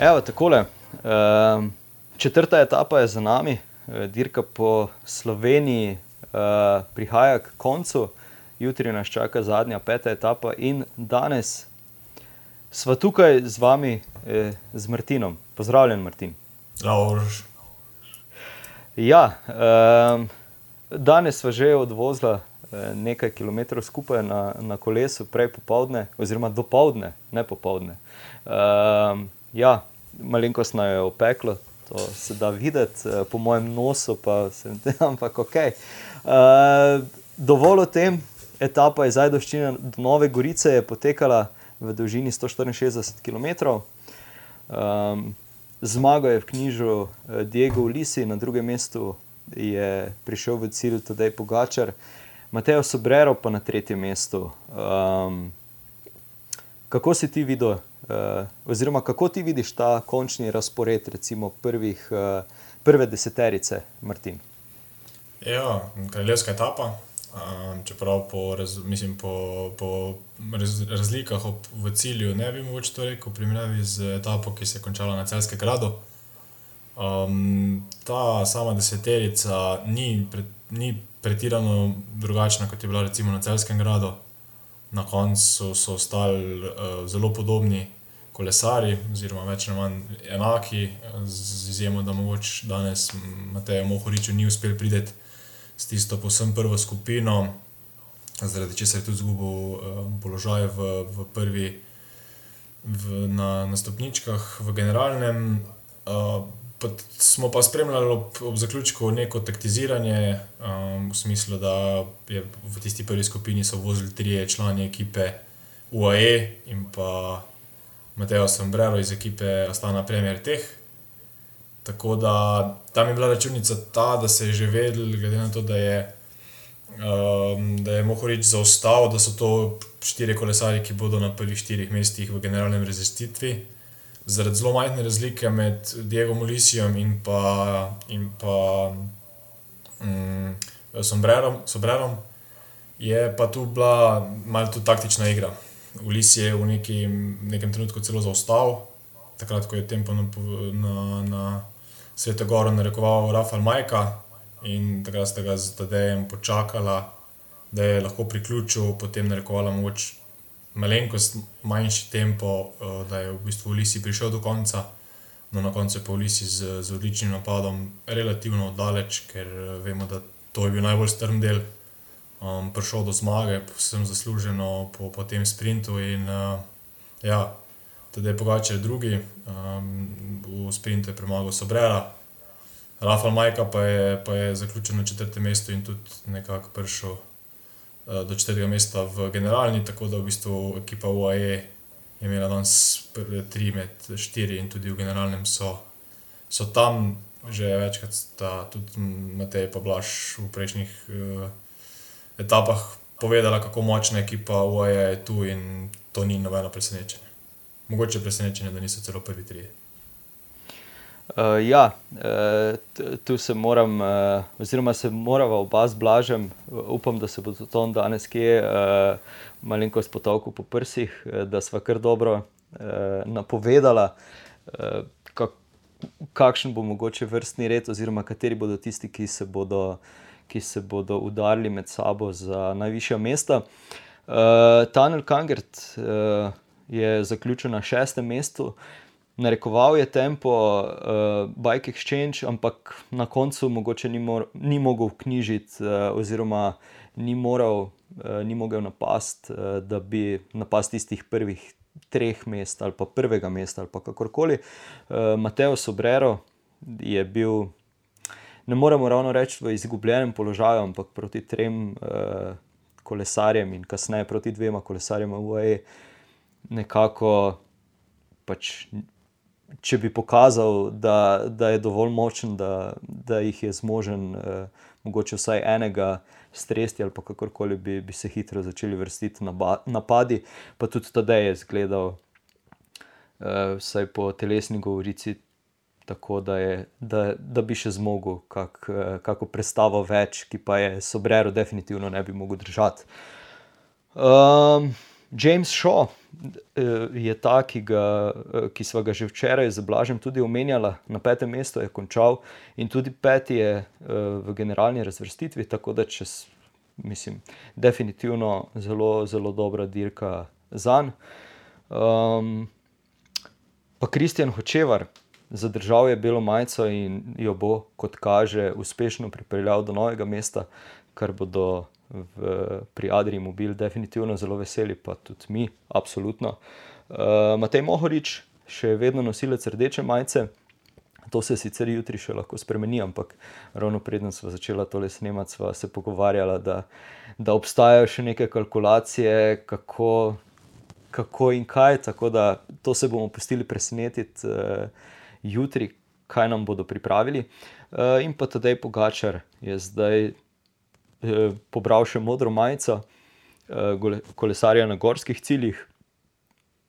Evo, takole. Um, četrta etapa je za nami, eh, dirka po Sloveniji uh, prihaja k koncu, jutri nas čaka zadnja, peta etapa in danes smo tukaj z vami, eh, z Martinom. Pozdravljen, Martin. Laurš. Ja, um, danes smo že odvozili nekaj kilometrov skupaj na, na kolesu, prej popoldne, oziroma dopoledne, ne popoldne. Um, ja, malenkost naj je opeklo, to se da videti, eh, po mojem nosu, pa se ne da, ampak ok. Uh, eh, dovolj o tem, etapa iz Zajdoščine do Nove Gorice je potekala v dolžini 164 km. Um, zmago je v knjižu eh, Diego Ulisi, na drugem mestu je prišel v cilj tudi Pogačar, Mateo Sobrero pa na tretjem mestu. Um, kako si ti videl? Uh, oziroma, kako ti vidiš ta končni razpored, recimo prvih, uh, prve deseterice, Martin? Ja, kraljevska etapa. Um, čeprav po, raz, mislim, po, po raz, razlikah ob, v cilju ne bi mogoče to rekel, primerjavi z etapo, ki se je končala na Celskem gradu. Um, ta sama deseterica ni, pre, ni pretirano drugačna, kot je bila recimo na Celskem gradu. Na koncu so ostali uh, zelo podobni kolesari, oziroma več ali manj enaki, z izjemo, da mogoče danes Matej Mohorič ni uspel priti s tisto posebno prvo skupino, zaradi česar je tudi izgubil uh, položaj v, v prvi, v, na, na stopničkah, v generalnem. Uh, Smo pa spremljali ob, ob zaključku neko taktiziranje, um, v smislu, da je v tisti prvi skupini so vozili tri člani ekipe UAE in pa Mateo Sombrero iz ekipe Astana Premier Tech. Tako da tam je bila računica ta, da se je že vedel, glede na to, da je, um, da je Mohorič zaostal, da so to štiri kolesari, ki bodo na prvih štirih mestih v generalnem rezistitvi. Zaradi zelo majhne razlike med Diego Molisijem in pa, in pa um, Sombrerom, je pa tu bila malce taktična igra. Ulis je v neki, nekem trenutku celo zaostal, takrat, ko je tempo na, na, na Sveto Goro narekoval Rafael Majka in takrat sta ga z Tadejem počakala, da je lahko priključil, potem narekovala moč malenkost manjši tempo, eh, da je v bistvu Ulis prišel do konca. No, na koncu je pa Ulis z, z odličnim napadom relativno daleč, ker eh, vemo, da to je bil najbolj strm del um, prišel do zmage, posebno zasluženo po, po tem sprintu. In, uh, ja, tudi je drugače drugi, um, v sprintu je premagal Sobrera, Rafael Majka pa je, pa je zaključil na četrtem mestu in tudi nekako prišel do četrtega mesta v generalni, tako da v bistvu ekipa UAE je imela danes tri med štiri in tudi v generalnem so, so tam. Že večkrat sta tudi Matej in Blaž v prejšnjih uh, etapah povedala, kako močna ekipa UAE je tu in to ni nobeno presenečenje. Mogoče je presenečenje, da niso celo prvi tri. Uh, ja, uh, tu se moram, uh, oziroma se moramo oba z blažem, upam, da se bo to danes kje uh, malenkost potovku po prsih, uh, da sva kar dobro uh, napovedala, uh, kak, kakšen bo mogoče vrstni red, oziroma kateri bodo tisti, ki se bodo uh, ki se bodo udarili med sabo za najvišja mesta. Uh, Tunnel Kangert uh, je zaključil na šestem mestu, narekoval je tempo uh, Bike Exchange, ampak na koncu mogoče ni, mor ni mogel knjižiti, uh, oziroma ni, moral, uh, ni mogel napasti, uh, da bi napasti tistih prvih treh mest ali pa prvega mesta ali kakorkoli. Uh, Mateo Sobrero je bil ne moremo ravno reči v izgubljenem položaju, ampak proti trem uh, kolesarjem in kasneje proti dvema kolesarjem v UAE, nekako pač. Če bi pokazal, da, da je dovolj močen, da, da jih je zmožen, eh, mogoče vsaj enega stresti, ali pa kakorkoli bi, bi se hitro začeli vrstiti napadi, pa tudi tada je izgledal, eh, vsaj po telesni govorici, tako da, je, da, da bi še zmogel kak, eh, kako predstavo več, ki pa je Sobrero definitivno ne bi mogel držati. Um, James Shaw je ta, ki, ga, ki smo ga že včeraj z Blažem tudi omenjali, na petem mestu je končal in tudi peti je v generalni razvrstitvi, tako da čez, mislim, definitivno zelo, zelo dobra dirka za njim. Um, pa Kristjan Hočevar, zadržal je belo majico in jo bo, kot kaže, uspešno pripeljal do novega mesta, kar bodo v, pri Adriji Mobil definitivno zelo veseli, pa tudi mi, absolutno. Uh, Matej Mohorič, še vedno nosilec rdeče majice. To se sicer jutri še lahko spremeni, ampak ravno predtem smo začeli tole snemati, smo se pogovarjali, da, da obstajajo še neke kalkulacije, kako, kako in kaj. Tako da to se bomo pustili presenetiti uh, jutri, kaj nam bodo pripravili. Uh, in pa tudi Pogačar je zdaj uh, pobral še modro majico, uh, kolesarja na gorskih ciljih.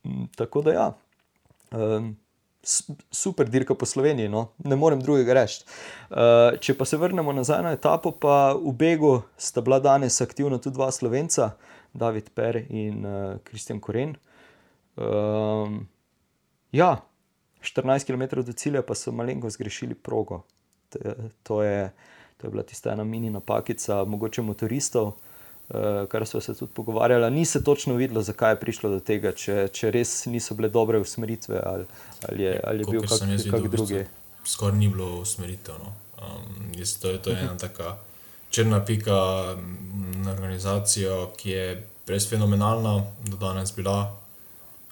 Um, tako da ja. Um, super dirka po Sloveniji, no? ne morem drugega reči. Uh, če pa se vrnemo nazaj na etapo, pa v Begu sta bila danes aktivna tudi dva slovenca, David Per in Kristjan uh, Koren. Um, ja, 14 km do cilja, pa so malenko zgrešili progo. To je, to je bila tista ena mini napakica, mogoče motoristov. Eh, kar smo se tudi pogovarjali, ni se točno videlo, zakaj je prišlo do tega, če, če res niso bile dobre usmeritve ali, ali je, ali je bil kakšen kak drugi. Skoraj ni bilo usmeritev. No. Um, jaz, to, je, to je ena taka črna pika na organizacijo, ki je res fenomenalna, do danes bila.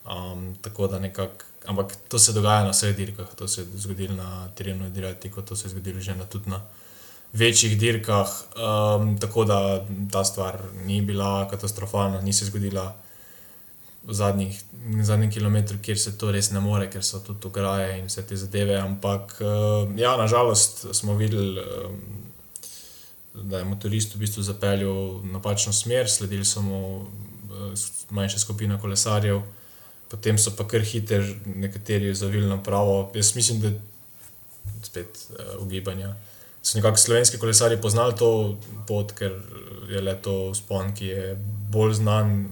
Um, tako da nekako. Ampak to se dogaja na vseh dirkah, to se je zgodilo na terenu, kot to se je zgodilo že na tudi na večjih dirkah, um, tako da ta stvar ni bila katastrofalna, ni se zgodila v zadnjih, zadnjih kilometrih, kjer se to res ne more, ker so tudi ograje in vse te zadeve. Ampak, uh, ja, nažalost smo videli. Um, Da je motorist v bistvu zapeljal napačno smer, sledili so mu uh, manjša skupina kolesarjev, potem so pa kar hitro nekateri zavili na pravo. Jaz mislim, da je spet uh, ugibanje so nekako slovenski kolesari poznali to pot, ker je le to spon, ki je bolj znan.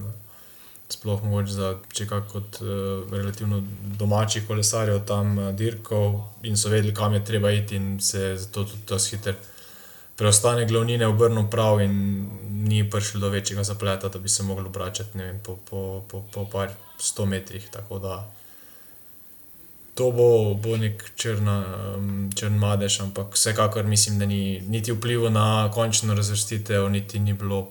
Sploh mogoče za čeka kot uh, relativno domačih kolesarjev tam uh, dirkov in so vedeli, kam je treba iti, in se zato tudi ta hiter preostane glavnine obrnil prav, in ni prišlo do večjega zapleta, da bi se obračati vem, po, po, po, po par sto metrih. Tako da to bo, bo nek črna, črn madež, ampak vsekakor mislim, da ni niti vplival na končno razvrstitev, niti ni bilo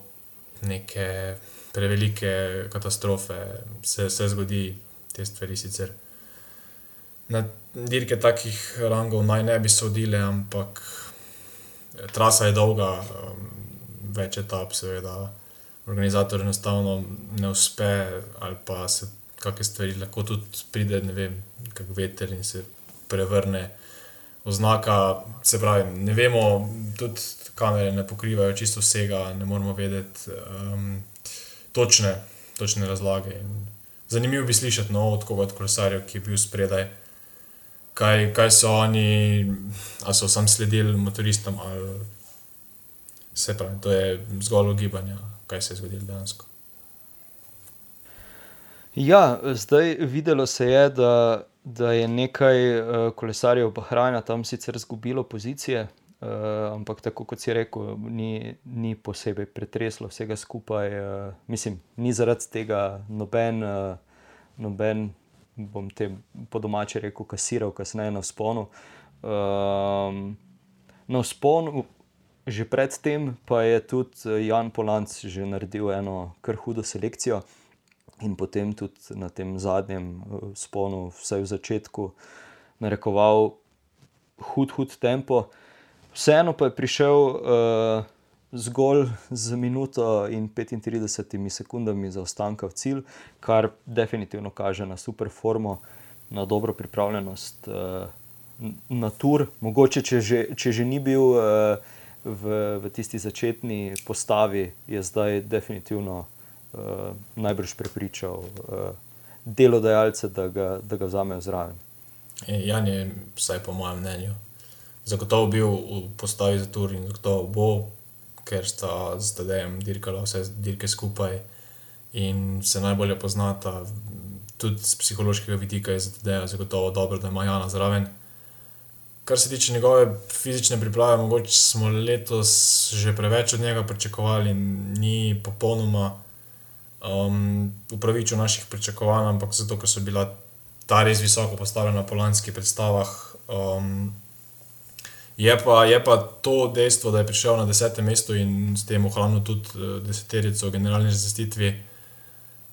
neke prevelike katastrofe, se, se zgodi te stvari sicer. Na dirke takih rangov naj ne bi sodile, ampak trasa je dolga, več etap, seveda. Organizator enostavno ne uspe, ali pa se kakšne stvari lahko tudi pride, ne vem, kako veter in se prevrne. Oznaka, se pravi, ne vemo, tudi kamere ne pokrivajo čisto vsega, ne moramo vedeti um, točne, točne razlage. In zanimivo bi slišati no, od koga od kolesarjev, ki je bil spredaj, kaj, kaj so oni, ali so sam sledili motoristom, ali se pravi, to je zgolj ugibanje, kaj se je zgodilo dejansko. Ja, zdaj videlo se je, da, da je nekaj uh, kolesarjev Bahrajna tam sicer izgubilo pozicije, uh, ampak tako kot si rekel, ni, ni posebej pretreslo vsega skupaj. Uh, mislim, ni zaradi tega noben, uh, noben bom te po domače rekel, kasiral, kasneje na sponu. Uh, na sponu. Že predtem pa je tudi Jan Polanc že naredil eno kar hudo selekcijo in potem tudi na tem zadnjem eh, sponu, vsaj v začetku, narekoval hud, hud tempo. Vseeno pa je prišel uh, zgolj z minuto in 35 sekundami zaostanka v cilj, kar definitivno kaže na super formo, na dobro pripravljenost uh, na tur. Mogoče, če že, če že ni bil uh, v, v tisti začetni postavi, je zdaj definitivno uh, najbrž prepričal uh, delodajalce, da ga, da ga vzamejo zraven. E, Jan je, vsaj po mojem mnenju, zagotovo bil v postavi za Turin, zagotovo bo, ker sta z Tadejem dirkala vse dirke skupaj in se najbolje poznata. Tudi z psihološkega vidika je zagotovo dobro, da ima Jana zraven. Kar se tiče njegove fizične priprave, mogoče smo letos že preveč od njega pričakovali, ni popolnoma um, upravičil naših pričakovanj, ampak zato, ker so bila ta res visoko postavljena po lanskih predstavah. Um, je, pa, je pa to dejstvo, da je prišel na desetem mestu in s tem ohranil tudi uh, deseterico v generalni razvrstitvi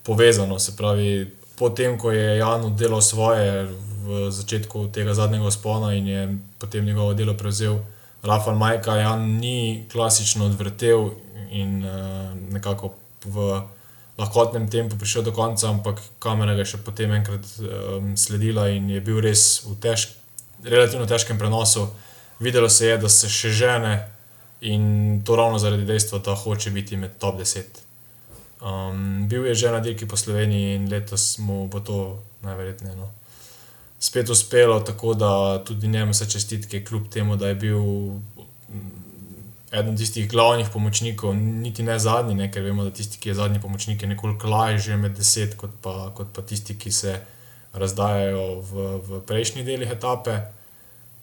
povezano. Se pravi, potem, ko je Jan oddelal svoje v začetku tega zadnjega spona in je potem njegovo delo prevzel Rafael Majka, Jan ni klasično odvrtel in uh, nekako v lahkotnem tempu prišel do konca, ampak kamera ga je še potem enkrat um, sledila in je bil res v težk, relativno težkem prenosu. Videlo se je, da se še žene in to ravno zaradi dejstva, da hoče biti med top 10. Um, bil je že na dirki po Sloveniji in letos mu bo to najverjetneje no, spet uspelo, tako da tudi njemu se čestitke, kljub temu, da je bil eden tistih glavnih pomočnikov, niti ne zadnji, ne, ker vemo, da tisti, ki je zadnji pomočnik, je nekoliko lažje med deset, kot pa, kot pa tisti, ki se razdajajo v, v prejšnjih delih etape.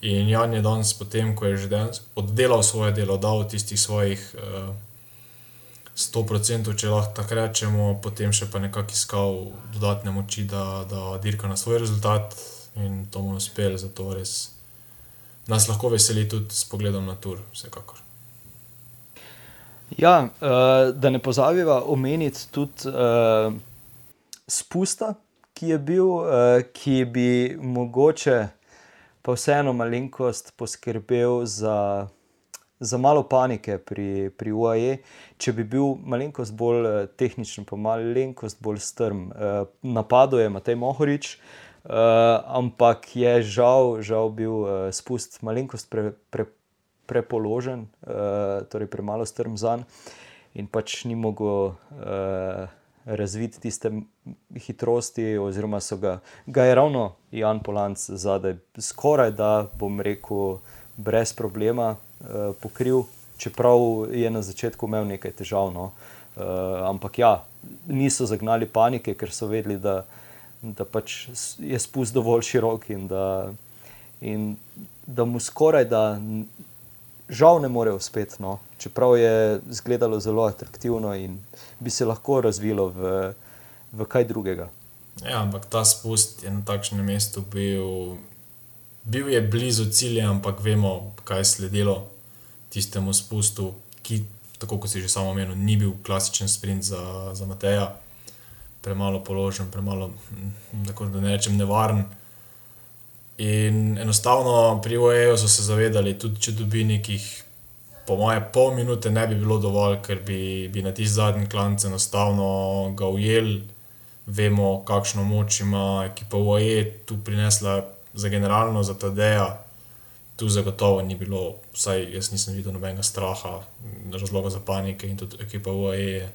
In Jan je danes, potem, ko je že oddelal svoje delo, dal tistih svojih eh, 100%, če lahko tako rečemo, potem še pa nekako iskal dodatne moči, da, da dirka na svoj rezultat in to mu je uspelo, zato res nas lahko veseli tudi s pogledom na tur, vsekakor. Ja, uh, da ne pozabiva omeniti tudi uh, spusta, ki je bil, uh, ki bi mogoče pa vseeno malenkost poskrbel za, za malo panike pri, pri UAE, če bi bil malenkost bolj tehničen, pa malenkost bolj strm. Uh, napadal je Matej Mohorič. Uh, ampak je žal, žal bil uh, spust malenkost pre, pre, prepoložen, uh, torej premalo strm za njim in pač ni mogel uh, razviti tiste hitrosti, oziroma so ga, ga je ravno Jan Polanc zadaj, skoraj da bom rekel, brez problema uh, pokril, čeprav je na začetku imel nekaj težav. No. Uh, ampak ja, niso zagnali panike, ker so vedeli, da, da pač je spust dovolj širok in da, in da mu skoraj da žal ne more uspeti, no. čeprav je izgledalo zelo atraktivno in bi se lahko razvilo v, v kaj drugega. Ja, ampak ta spust je na takšnem mestu bil, bil je blizu cilja, ampak vemo, kaj je sledilo tistemu spustu, ki, tako kot si že samo omenil, ni bil klasičen sprint za, za Mateja, premalo položen, premalo, hm, tako da ne rečem, nevaren. In enostavno pri OEO so se zavedali, tudi če dobi nekih, po moje, pol minute, ne bi bilo dovolj, ker bi, bi na tisti zadnji klanc enostavno ga ujel. Vemo, kakšno moč ima ekipa OEO tu prinesla za generalno, za TD-ja. Tu zagotovo ni bilo, vsaj jaz nisem videl nobenega straha, razloga za panike in tudi ekipa OEO je,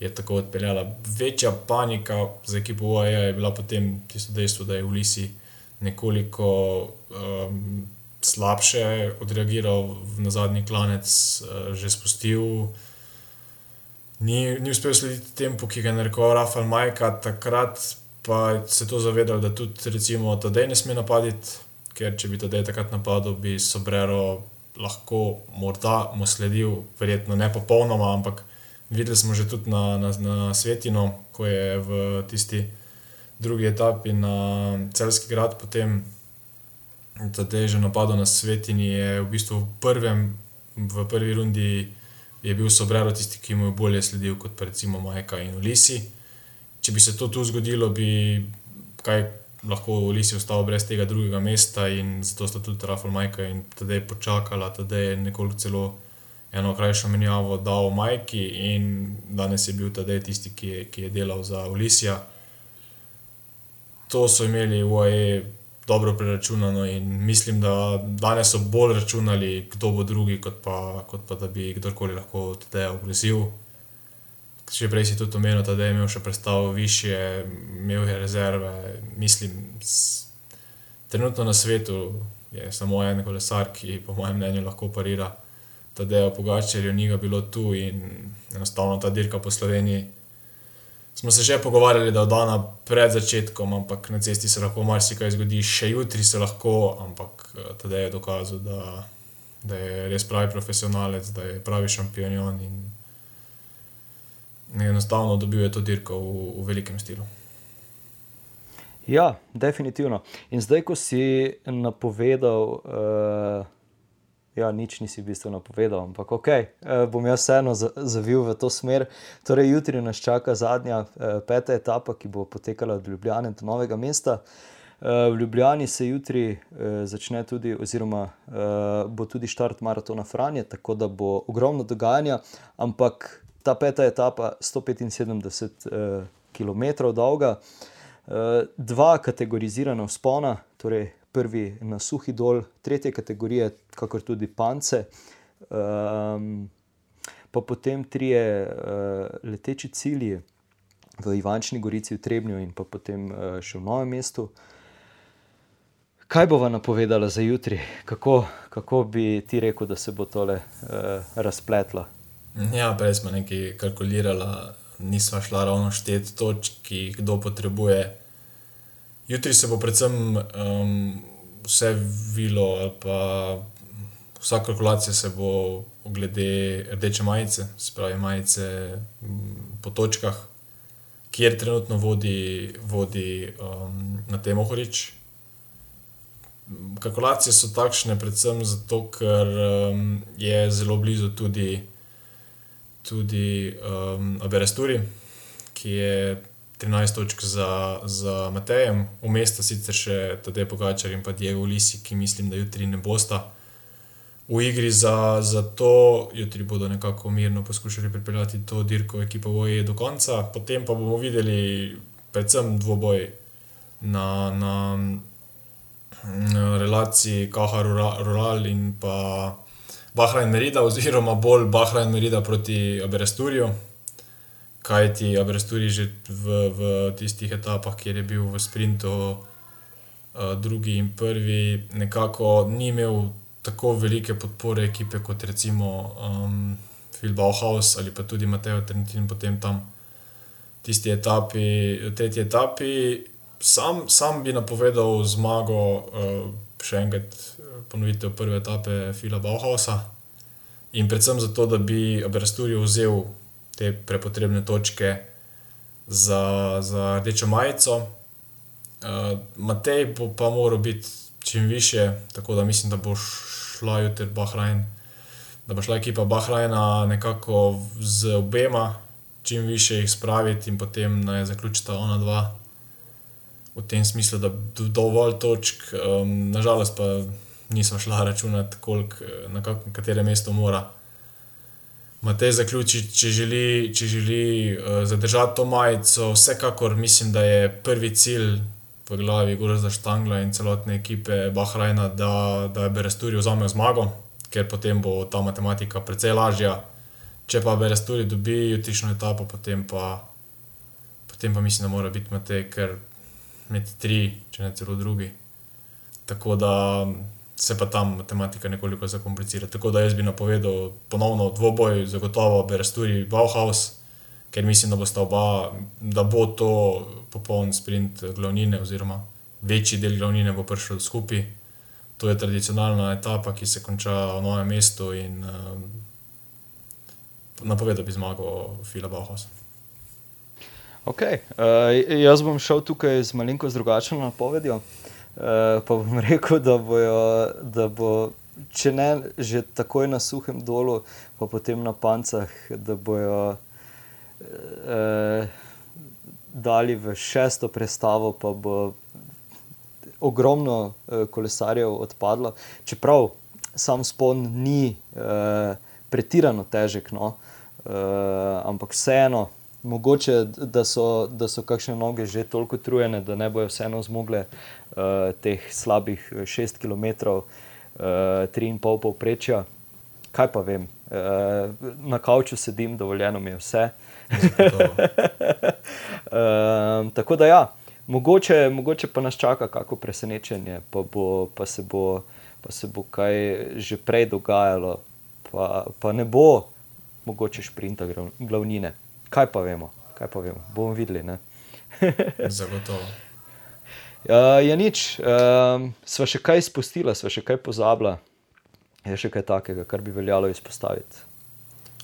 je tako odpeljala. Večja panika za ekipo OEO je bila potem tisto dejstvo, da je v Lisi nekoliko um, slabše odreagiral na zadnji klanec, uh, že spustil. Ni, ni uspel slediti tempu, ki ga je narekoval Rafael Majka, takrat pa se je to zavedal, da tudi recimo Tadej ne sme napaditi, ker če bi Tadej takrat napadel, bi Sobrero lahko morda mu sledil, verjetno ne popolnoma, ampak videli smo že tudi na, na, na Svetino, ko je v tisti drugi etapi na Celski grad, potem da je že napadlo na svet in je v bistvu v, prvem, v prvi rundi bil Sobrero tisti, ki mu je bolje sledil kot recimo Majka in Ulisi. Če bi se to tu zgodilo, bi kaj lahko Ulisi ostal brez tega drugega mesta in zato sta tudi Rafael Majka in tedaj počakala, tedaj je nekoliko celo. Eno krajšo menjavo dal Majki, in danes je bil tedaj tisti, ki je, ki je delal za Ulisija to so imeli v UAE dobro preračunano in mislim, da danes so bolj računali, kdo bo drugi, kot pa, kot pa da bi kdorkoli lahko tudi ogrozil. Še prej si tudi omenil, da je imel še predstavo više, imel je rezerve. Mislim, trenutno na svetu je samo en kolesar, ki po mojem mnenju lahko parira. Da je po Gačerju ni ga bilo tu in enostavno ta dirka po Sloveniji smo se že pogovarjali, da je dana pred začetkom, ampak na cesti se lahko marsikaj zgodi, še jutri se lahko, ampak tedaj je dokazal, da, da je res pravi profesionalec, da je pravi šampion in enostavno dobil je to dirko v, v velikem stilu. Ja, definitivno. In zdaj, ko si napovedal, uh, ja, nič nisi v bistvu napovedal, ampak ok, uh, bom jaz vseeno zavil v to smer. Torej, jutri nas čaka zadnja, uh, peta etapa, ki bo potekala od Ljubljana do Novega mesta. Uh, v Ljubljani se jutri uh, začne tudi, oziroma uh, bo tudi štart maratona Franje, tako da bo ogromno dogajanja, ampak ta peta etapa, 175 uh, km dolga. Eh, dva kategorizirana vzpona, torej prvi na suhi dol, tretje kategorije, kakor tudi pance, um, pa potem trije uh, leteči cilji v Ivančni Gorici, v Trebnju in pa potem uh, še v Novem mestu. Kaj bova napovedala za jutri, kako, kako bi ti rekel, da se bo tole uh, razpletlo? Ja, prej smo nekaj kalkulirali nismo šla ravno šteti točk, ki jih kdo potrebuje. Jutri se bo predvsem um, vse vilo, ali pa vsa kalkulacija se bo glede rdeče majice, spravi majice po točkah, kjer trenutno vodi, vodi um, na tem ohorič. Kalkulacije so takšne, predvsem zato, ker um, je zelo blizu tudi tudi um, Aberasturi, ki je 13 točk za, za Matejem, vmes sta sicer še Tadej Pogačar in pa Diego Lisi, ki mislim, da jutri ne bosta v igri za, za to, jutri bodo nekako mirno poskušali pripeljati to dirko ekipo Voje do konca, potem pa bomo videli predvsem dvoboj na, na, na relaciji Kahar-Rural in pa. Bahrajn Merida, oziroma bolj Bahrajn Merida proti Aberesturju, kaj ti Aberesturi že v, v tistih etapah, kjer je bil v sprintu uh, drugi in prvi, nekako ni imel tako velike podpore ekipe kot recimo um, Phil Bauhaus ali pa tudi Mateo Trentin, potem tam tisti etapi, tretji etapi. Sam, sam bi napovedal zmago, uh, še enkrat ponovitev prve etape Fila Bauhausa. In predvsem zato, da bi Aberasturijo vzel te prepotrebne točke za, za rdečo majico. Uh, Matej bo pa moral biti čim više, tako da mislim, da bo šla jutri Bahrajn, da bo šla ekipa Bahrajna nekako z obema, čim više jih spraviti in potem naj zaključita ona dva. V tem smislu, da je dovolj točk, um, nažalost pa nismo šla računati, koliko, eh, na katerem mestu mora. Matej zaključi, če želi, če želi uh, zadržati to majico, vsekakor mislim, da je prvi cilj v glavi Gorza Štangla in celotne ekipe Bahrajna, da, da Beresturi vzame zmago, ker potem bo ta matematika precej lažja. Če pa Beresturi dobi jutrišnjo etapo, potem pa, potem pa mislim, da mora biti Matej, ker med tri, če ne celo drugi. Tako da se pa tam matematika nekoliko zakomplicira. Tako da jaz bi napovedal ponovno dvoboj, zagotovo Beresturi, Bauhaus, ker mislim, da bo, oba, da bo to popoln sprint glavnine, oziroma večji del glavnine bo prišel skupaj. To je tradicionalna etapa, ki se konča v novem mestu in uh, napovedal bi zmago Fila Bauhaus. Okay. Uh, jaz bom šel tukaj z malenkost drugačno napovedjo. Eh, pa bom rekel, da, bojo, da bo, če ne že takoj na suhem dolu, pa potem na pancah, da bojo eh, dali v šesto predstavo, pa bo ogromno eh, kolesarjev odpadlo. Čeprav sam spon ni eh, pretirano težek, no, eh, ampak vseeno mogoče, da so, da so kakšne noge že toliko trujene, da ne bojo vseeno zmogle uh, teh slabih 6 km, uh, 3,5 povprečja. Kaj pa vem, uh, na kavču sedim, dovoljeno mi je vse. uh, tako da ja. Mogoče, mogoče pa nas čaka kako presenečenje, pa, bo, pa, se bo, pa se bo kaj že prej dogajalo, pa, pa ne bo mogoče šprinta glavnine kaj pa vemo. kaj pa vemo, bomo videli. Zagotovo. Uh, je nič, uh, sva še kaj izpustila, sva še kaj pozabila, je še kaj takega, kar bi veljalo izpostaviti.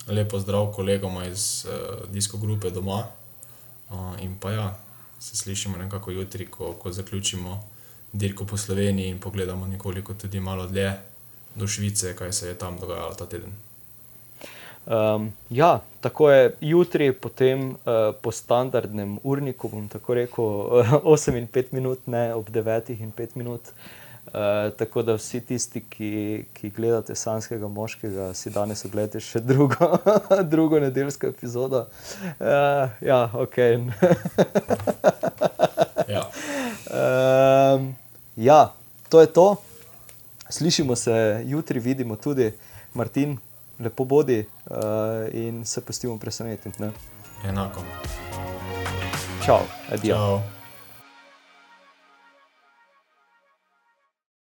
Lepo zdrav kolegom iz uh, disko grupe doma. Uh, in pa ja, se slišimo nekako jutri, ko, ko zaključimo dirko po Sloveniji in pogledamo nekoliko tudi malo dlje do Švice, kaj se je tam dogajalo ta teden. Um, ja, tako je jutri, potem uh, po standardnem urniku, bom tako rekel, 8 in 5 minut, ne ob 9 in 5 minut. Uh, tako da vsi tisti, ki, ki gledate Sanskega moškega, si danes ogledate še drugo, drugo nedeljsko epizodo. Uh, ja, ok. ja. Um, ja, to je to. Slišimo se jutri, vidimo tudi, Martin lepo bodi in se pustimo presenetiti. Enako. Čau, adijo. Ciao.